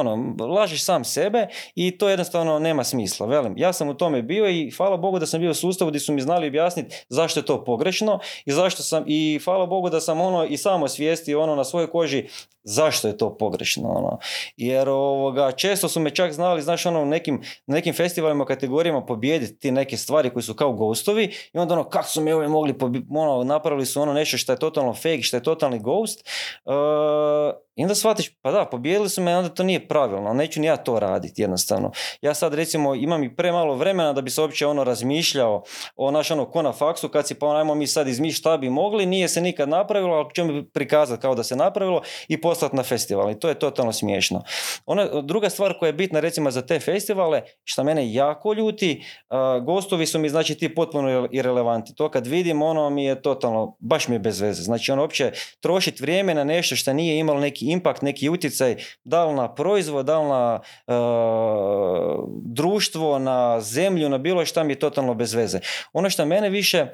ono, lažiš sam sebe i to jednostavno nema smisla. Velim, ja sam u tome bio i hvala Bogu da sam bio u sustavu gdje su mi znali objasniti zašto je to pogrešno i zašto sam, i hvala Bogu da sam ono i samo svijesti ono na svojoj koži zašto je to pogrešno. Ono. Jer ovoga, često su me čak znali, znaš, ono, nekim, nekim festivalima, kategorijama pobijediti ti neke stvari koji su kao gostovi i onda ono, kako su mi ove mogli, ono, napravili su ono nešto što je totalno fake, što je totalni ghost. Uh, i onda shvatiš, pa da, pobijedili su me, onda to nije pravilno, neću ni ja to raditi jednostavno. Ja sad recimo imam i premalo vremena da bi se uopće ono razmišljao o naš ono ko na faksu, kad si pa ono, ajmo mi sad izmišljati šta bi mogli, nije se nikad napravilo, ali ćemo prikazati kao da se napravilo i poslati na festival. I to je totalno smiješno. Ona, druga stvar koja je bitna recimo za te festivale, što mene jako ljuti, uh, gostovi su mi znači ti potpuno irelevanti. To kad vidim ono mi je totalno, baš mi je bez veze. Znači ono uopće trošiti vrijeme na nešto što nije imalo neki neki neki utjecaj, da li na proizvod, da li na e, društvo, na zemlju, na bilo šta mi je totalno bez veze. Ono što mene više e,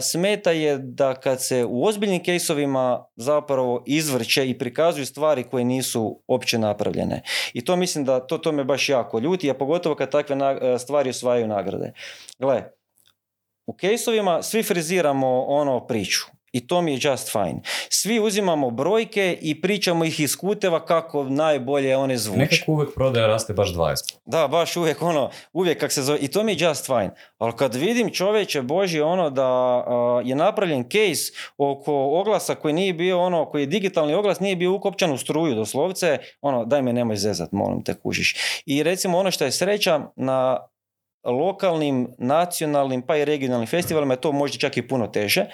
smeta je da kad se u ozbiljnim kejsovima zapravo izvrće i prikazuju stvari koje nisu opće napravljene. I to mislim da to, to me baš jako ljuti, a pogotovo kad takve e, stvari osvajaju nagrade. Gle, u kejsovima svi friziramo ono priču i to mi je just fine. Svi uzimamo brojke i pričamo ih iz kuteva kako najbolje one zvuče. Nekako uvijek prodaja raste baš 20. Da, baš uvijek ono, uvijek kak se zove, i to mi je just fine. Ali kad vidim čoveče Boži ono da je napravljen case oko oglasa koji nije bio ono, koji je digitalni oglas, nije bio ukopčan u struju doslovce, ono, daj me nemoj zezat, molim te kužiš. I recimo ono što je sreća na lokalnim, nacionalnim pa i regionalnim festivalima je to možda čak i puno teže,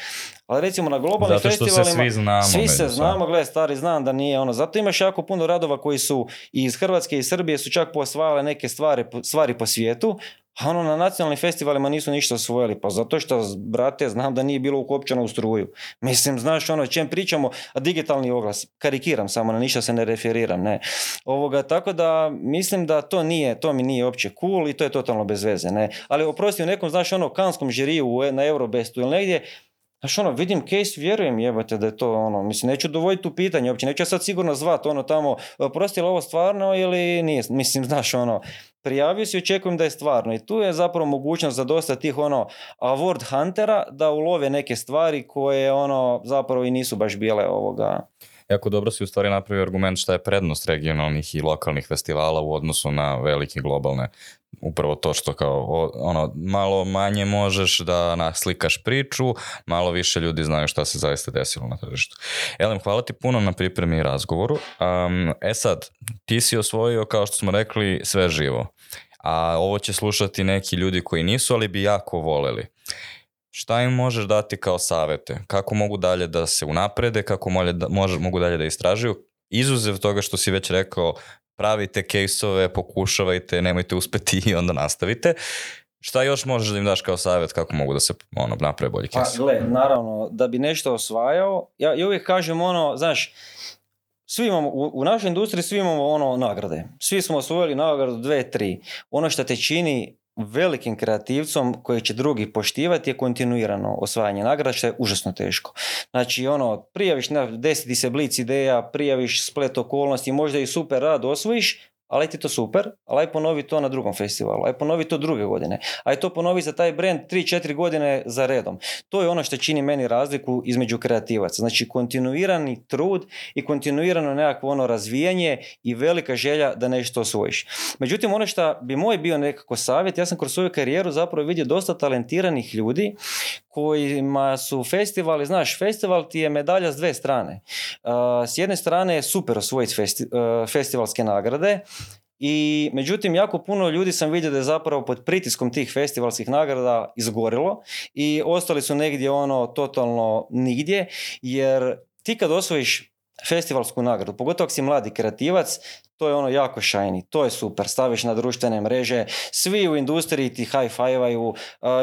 ali recimo na globalnim zato što festivalima se svi, znamo svi se znamo, gle stari znam da nije ono, zato imaš jako puno radova koji su iz Hrvatske i Srbije su čak posvajale neke stvari, stvari po svijetu, a ono na nacionalnim festivalima nisu ništa osvojili, pa zato što, brate, znam da nije bilo ukopčano u struju. Mislim, znaš ono, čem pričamo, a digitalni oglas, karikiram samo, na ništa se ne referiram, ne. Ovoga, tako da mislim da to nije, to mi nije opće cool i to je totalno bez veze, ne. Ali oprosti, u nekom, znaš ono, kanskom žiriju e, na Eurobestu ili negdje, Znaš, ono, vidim case, vjerujem jebate da je to ono, mislim, neću dovoljiti u pitanje uopće, neću ja sad sigurno zvat ono tamo, e, prosti li ovo stvarno ili nije, mislim, znaš, ono, prijavio si i očekujem da je stvarno i tu je zapravo mogućnost za dosta tih ono award huntera da ulove neke stvari koje ono zapravo i nisu baš bile ovoga jako dobro si u stvari napravio argument šta je prednost regionalnih i lokalnih festivala u odnosu na velike globalne. Upravo to što kao ono, malo manje možeš da naslikaš priču, malo više ljudi znaju šta se zaista desilo na tržištu. Elem, hvala ti puno na pripremi i razgovoru. Um, e sad, ti si osvojio, kao što smo rekli, sve živo a ovo će slušati neki ljudi koji nisu, ali bi jako voleli šta im možeš dati kao savete? Kako mogu dalje da se unaprede, kako molje mogu dalje da istražuju? Izuzev toga što si već rekao, pravite kejsove, pokušavajte, nemojte uspeti i onda nastavite. Šta još možeš da im daš kao savjet kako mogu da se ono, naprave bolji kejs? Pa, naravno, da bi nešto osvajao, ja, ja uvijek kažem ono, znaš, svi imamo, u, našoj industriji svi imamo ono nagrade. Svi smo osvojili nagradu dve, tri. Ono što te čini velikim kreativcom koji će drugi poštivati je kontinuirano osvajanje nagrada što je užasno teško. Znači ono, prijaviš, desiti se blic ideja, prijaviš splet okolnosti, možda i super rad osvojiš, ali ti to super, ali aj ponovi to na drugom festivalu, aj ponovi to druge godine, aj to ponovi za taj brand 3-4 godine za redom. To je ono što čini meni razliku između kreativaca. Znači kontinuirani trud i kontinuirano nekakvo ono razvijanje i velika želja da nešto osvojiš. Međutim, ono što bi moj bio nekako savjet, ja sam kroz svoju karijeru zapravo vidio dosta talentiranih ljudi kojima su festivali, znaš, festival ti je medalja s dve strane. Uh, s jedne strane je super osvojiti uh, festivalske nagrade, i međutim, jako puno ljudi sam vidio da je zapravo pod pritiskom tih festivalskih nagrada izgorilo i ostali su negdje ono totalno nigdje, jer ti kad osvojiš festivalsku nagradu, pogotovo ako si mladi kreativac, to je ono jako šajni, to je super, staviš na društvene mreže, svi u industriji ti high five uh,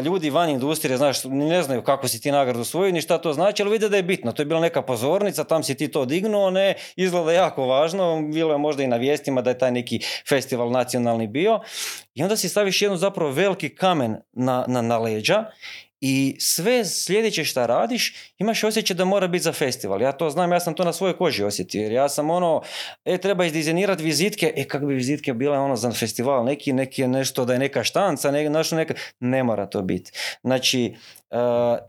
ljudi van industrije, znaš, ne znaju kako si ti nagradu svoju, ni šta to znači, ali vide da je bitno, to je bila neka pozornica, tam si ti to dignuo, ne, izgleda jako važno, bilo je možda i na vijestima da je taj neki festival nacionalni bio, i onda si staviš jednu zapravo veliki kamen na, na, na leđa i sve sljedeće šta radiš, imaš osjećaj da mora biti za festival. Ja to znam, ja sam to na svojoj koži osjetio. Jer ja sam ono, e, treba izdizajnirati vizitke. E, kak bi vizitke bile ono za festival? Neki, neki nešto da je neka štanca, ne, nešto neka... Ne mora to biti. Znači, e,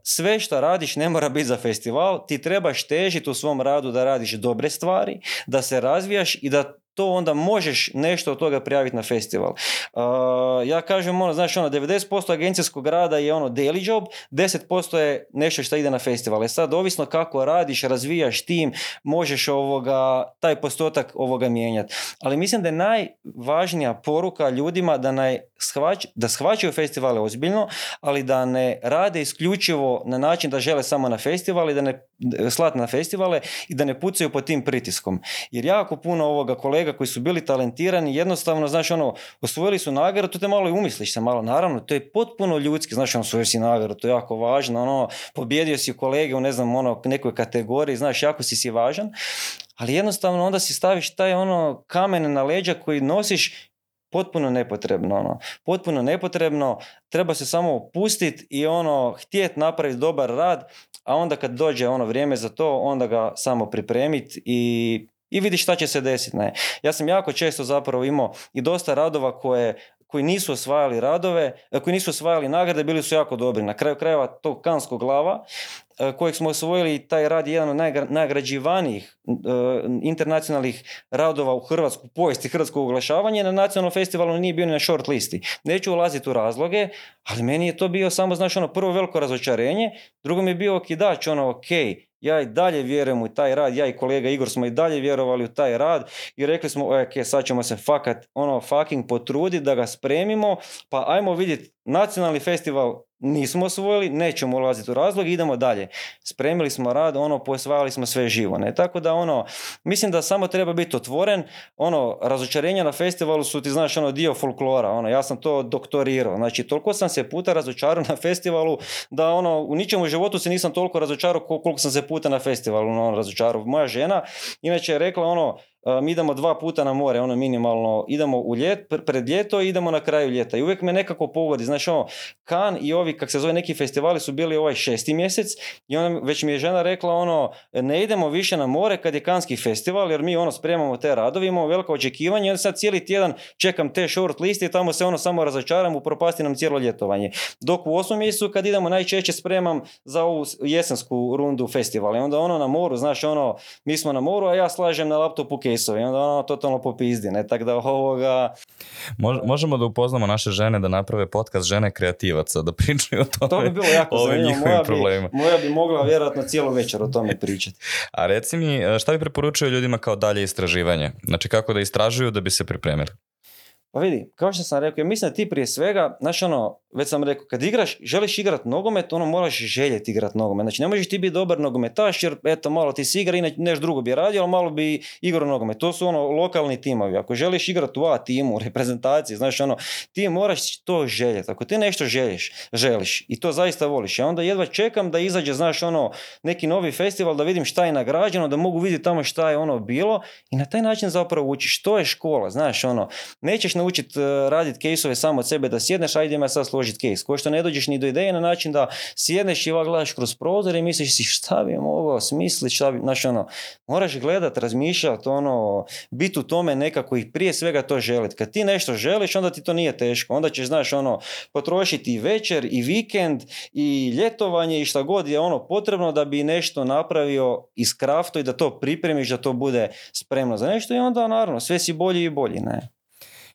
sve što radiš ne mora biti za festival, ti trebaš težiti u svom radu da radiš dobre stvari, da se razvijaš i da to onda možeš nešto od toga prijaviti na festival. ja kažem, ono, znaš, ono, 90% agencijskog rada je ono daily job, 10% je nešto što ide na festival. E sad, ovisno kako radiš, razvijaš tim, možeš ovoga, taj postotak ovoga mijenjati. Ali mislim da je najvažnija poruka ljudima da, naj shvać, da shvaćaju festivale ozbiljno, ali da ne rade isključivo na način da žele samo na i da ne slat na festivale i da ne pucaju pod tim pritiskom. Jer jako puno ovoga kolega koji su bili talentirani, jednostavno, znaš, ono, osvojili su nagradu, to te malo i umisliš se malo, naravno, to je potpuno ljudski, znaš, ono, osvojio si nagradu, to je jako važno, ono, pobjedio si kolege u, ne znam, ono, nekoj kategoriji, znaš, jako si si važan, ali jednostavno onda si staviš taj ono kamen na leđa koji nosiš potpuno nepotrebno, ono, potpuno nepotrebno, treba se samo opustiti i ono, htjet napraviti dobar rad, a onda kad dođe ono vrijeme za to, onda ga samo pripremiti i i vidi šta će se desiti. Ne? Ja sam jako često zapravo imao i dosta radova koje koji nisu osvajali radove, e, koji nisu osvajali nagrade, bili su jako dobri. Na kraju krajeva tog kanskog glava e, kojeg smo osvojili taj rad je jedan od najgrađivanijih e, internacionalnih radova u Hrvatsku, povijesti hrvatskog oglašavanja na nacionalnom festivalu nije bio ni na short listi. Neću ulaziti u razloge, ali meni je to bio samo, znaš, ono prvo veliko razočarenje, drugo mi je bio okidač, ono, ok, ja i dalje vjerujem u taj rad, ja i kolega Igor smo i dalje vjerovali u taj rad i rekli smo, ok, e, sad ćemo se fakat, ono, fucking potruditi da ga spremimo, pa ajmo vidjeti nacionalni festival nismo osvojili, nećemo ulaziti u razlog, idemo dalje. Spremili smo rad, ono, posvajali smo sve živo, ne? Tako da, ono, mislim da samo treba biti otvoren, ono, razočarenja na festivalu su, ti znaš, ono, dio folklora, ono, ja sam to doktorirao, znači, toliko sam se puta razočarao na festivalu da, ono, u ničemu životu se nisam toliko razočarao koliko sam se puta na festivalu, ono, razočarao. Moja žena, inače, je rekla, ono, mi idemo dva puta na more, ono minimalno, idemo u ljet, pred ljeto i idemo na kraju ljeta. I uvijek me nekako pogodi, znaš ono, kan i ovi, kak se zove, neki festivali su bili ovaj šesti mjesec i onda već mi je žena rekla ono, ne idemo više na more kad je kanski festival, jer mi ono spremamo te radovi, imamo veliko očekivanje, i onda sad cijeli tjedan čekam te short liste i tamo se ono samo razočaram, upropasti nam cijelo ljetovanje. Dok u osmom mjesecu kad idemo najčešće spremam za ovu jesensku rundu festivala. I onda ono na moru, znaš ono, mi smo na moru, a ja slažem na laptopu case sve i onda ono totalno popizdi, ne? Tako da ovoga... možemo da upoznamo naše žene da naprave podcast žene kreativaca, da pričaju o tome. To bi bilo jako zanimljivo, moja, problema. Bi, moja bi mogla vjerojatno cijelo večer o tome pričati. A reci mi, e, šta bi preporučio ljudima kao dalje istraživanje? Znači kako da istražuju da bi se pripremili? Pa vidi, kao što sam rekao, ja mislim da ti prije svega, znaš ono, već sam rekao, kad igraš, želiš igrat nogomet, ono moraš željeti igrat nogomet. Znači ne možeš ti biti dobar nogometaš jer eto malo ti si igra i neš drugo bi radio, ali malo bi igrao nogomet. To su ono lokalni timovi. Ako želiš igrat u A timu, reprezentaciji, znaš ono, ti moraš to željeti. Ako ti nešto želiš, želiš i to zaista voliš, ja onda jedva čekam da izađe, znaš ono, neki novi festival da vidim šta je nagrađeno, da mogu vidjeti tamo šta je ono bilo i na taj način zapravo učiš. To je škola, znaš ono, nećeš na naučiti e, raditi kejsove samo od sebe da sjedneš, ajde ima sad složit kejs. Ko što ne dođeš ni do ideje na način da sjedneš i gledaš kroz prozor i misliš si šta bi mogao smisliti, šta bi, znaš ono, moraš gledat, razmišljat, ono, bit u tome nekako i prije svega to želit. Kad ti nešto želiš, onda ti to nije teško, onda ćeš, znaš, ono, potrošiti i večer i vikend i ljetovanje i šta god je ono potrebno da bi nešto napravio iz skrafto i da to pripremiš, da to bude spremno za nešto i onda naravno sve si bolji i bolji, ne?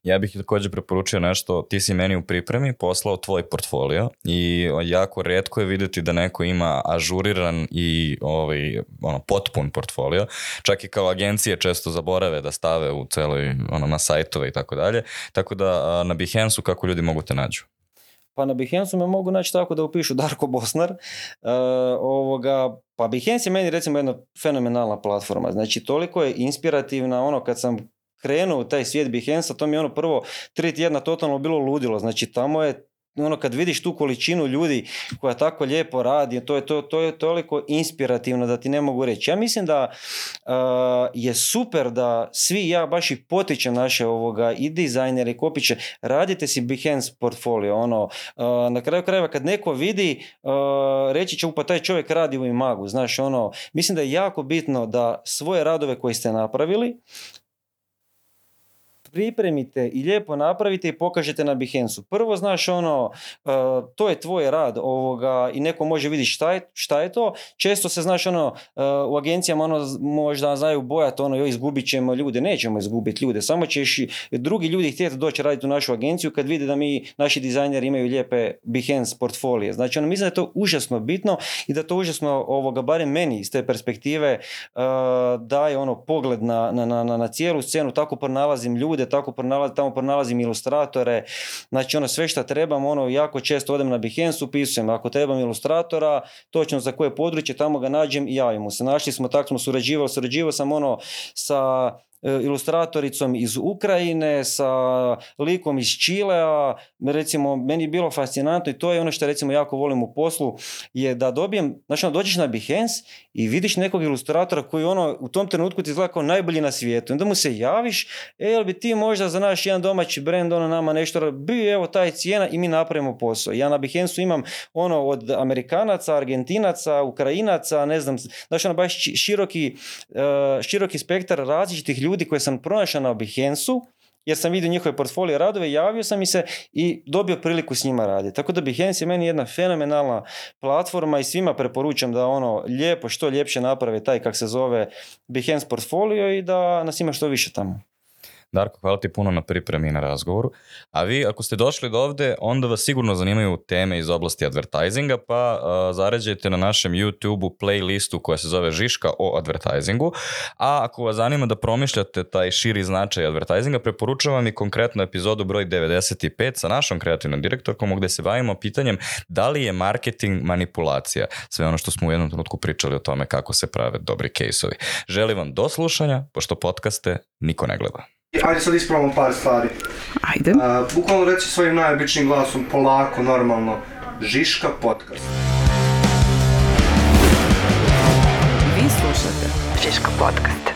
Ja bih također preporučio nešto, ti si meni u pripremi poslao tvoj portfolio i jako redko je vidjeti da neko ima ažuriran i ovaj, ono, potpun portfolio. Čak i kao agencije često zaborave da stave u celoj, ono, na sajtove i tako dalje. Tako da na Behance-u kako ljudi mogu te nađu? Pa na Behance-u me mogu naći tako da upišu Darko Bosnar. E, ovoga, pa Behance je meni recimo jedna fenomenalna platforma. Znači toliko je inspirativna ono kad sam krenuo u taj svijet Behance, to mi je ono prvo tri tjedna totalno bilo ludilo. Znači tamo je ono kad vidiš tu količinu ljudi koja tako lijepo radi, to je, to, to je toliko inspirativno da ti ne mogu reći. Ja mislim da je super da svi ja baš i potičem naše ovoga i dizajnere i kopiće, radite si Behance portfolio. Ono, na kraju krajeva kad neko vidi uh, reći će upa taj čovjek radi u imagu. Znaš, ono, mislim da je jako bitno da svoje radove koje ste napravili pripremite i lijepo napravite i pokažete na Bihensu. Prvo, znaš, ono, e, to je tvoj rad ovoga, i neko može vidjeti šta je, šta je to. Često se, znaš, ono, e, u agencijama ono, možda znaju bojati, ono, joj, izgubit ćemo ljude. Nećemo izgubiti ljude, samo ćeš drugi ljudi htjeti doći raditi u našu agenciju kad vide da mi, naši dizajneri imaju lijepe Behance portfolije. Znači, ono, mislim da je to užasno bitno i da to užasno, ovoga, barem meni iz te perspektive, e, daje ono pogled na, na, na, na cijelu scenu, tako pronalazim ljude ljude, tako pronalazim, tamo pronalazim ilustratore, znači ono sve što trebam, ono jako često odem na Behance, upisujem, ako trebam ilustratora, točno za koje područje, tamo ga nađem i javim mu se. Našli smo, tako smo surađivali, surađivao sam ono sa E, ilustratoricom iz Ukrajine, sa likom iz Čilea. Recimo, meni je bilo fascinantno i to je ono što recimo jako volim u poslu, je da dobijem, znači ono, dođeš na Behance i vidiš nekog ilustratora koji ono u tom trenutku ti izgleda kao najbolji na svijetu. Onda mu se javiš, e, jel bi ti možda za naš jedan domaći brend ono nama nešto bi evo taj cijena i mi napravimo posao. Ja na Behance imam ono od Amerikanaca, Argentinaca, Ukrajinaca, ne znam, znači ono baš široki, e, široki spektar različitih ljudi ljudi koje sam pronašao na Behance-u, jer sam vidio njihove portfolio radove, javio sam mi se i dobio priliku s njima raditi. Tako da Behance je meni jedna fenomenalna platforma i svima preporučam da ono lijepo, što ljepše naprave taj kak se zove Behance portfolio i da nas ima što više tamo. Darko, hvala ti puno na pripremi i na razgovoru. A vi, ako ste došli do ovde, onda vas sigurno zanimaju teme iz oblasti advertisinga, pa uh, zaređajte na našem YouTube-u playlistu koja se zove Žiška o advertisingu. A ako vas zanima da promišljate taj širi značaj advertisinga, preporučujem vam i konkretnu epizodu broj 95 sa našom kreativnom direktorkom, gdje se bavimo pitanjem da li je marketing manipulacija. Sve ono što smo u jednom trenutku pričali o tome kako se prave dobri kejsovi. Želim vam do slušanja, pošto podcaste niko ne gleda. Ajde sad ispravamo par stvari. Ajde. bukvalno reći svojim najobičnim glasom, polako, normalno. Žiška podcast. Vi slušate Žiška podcast.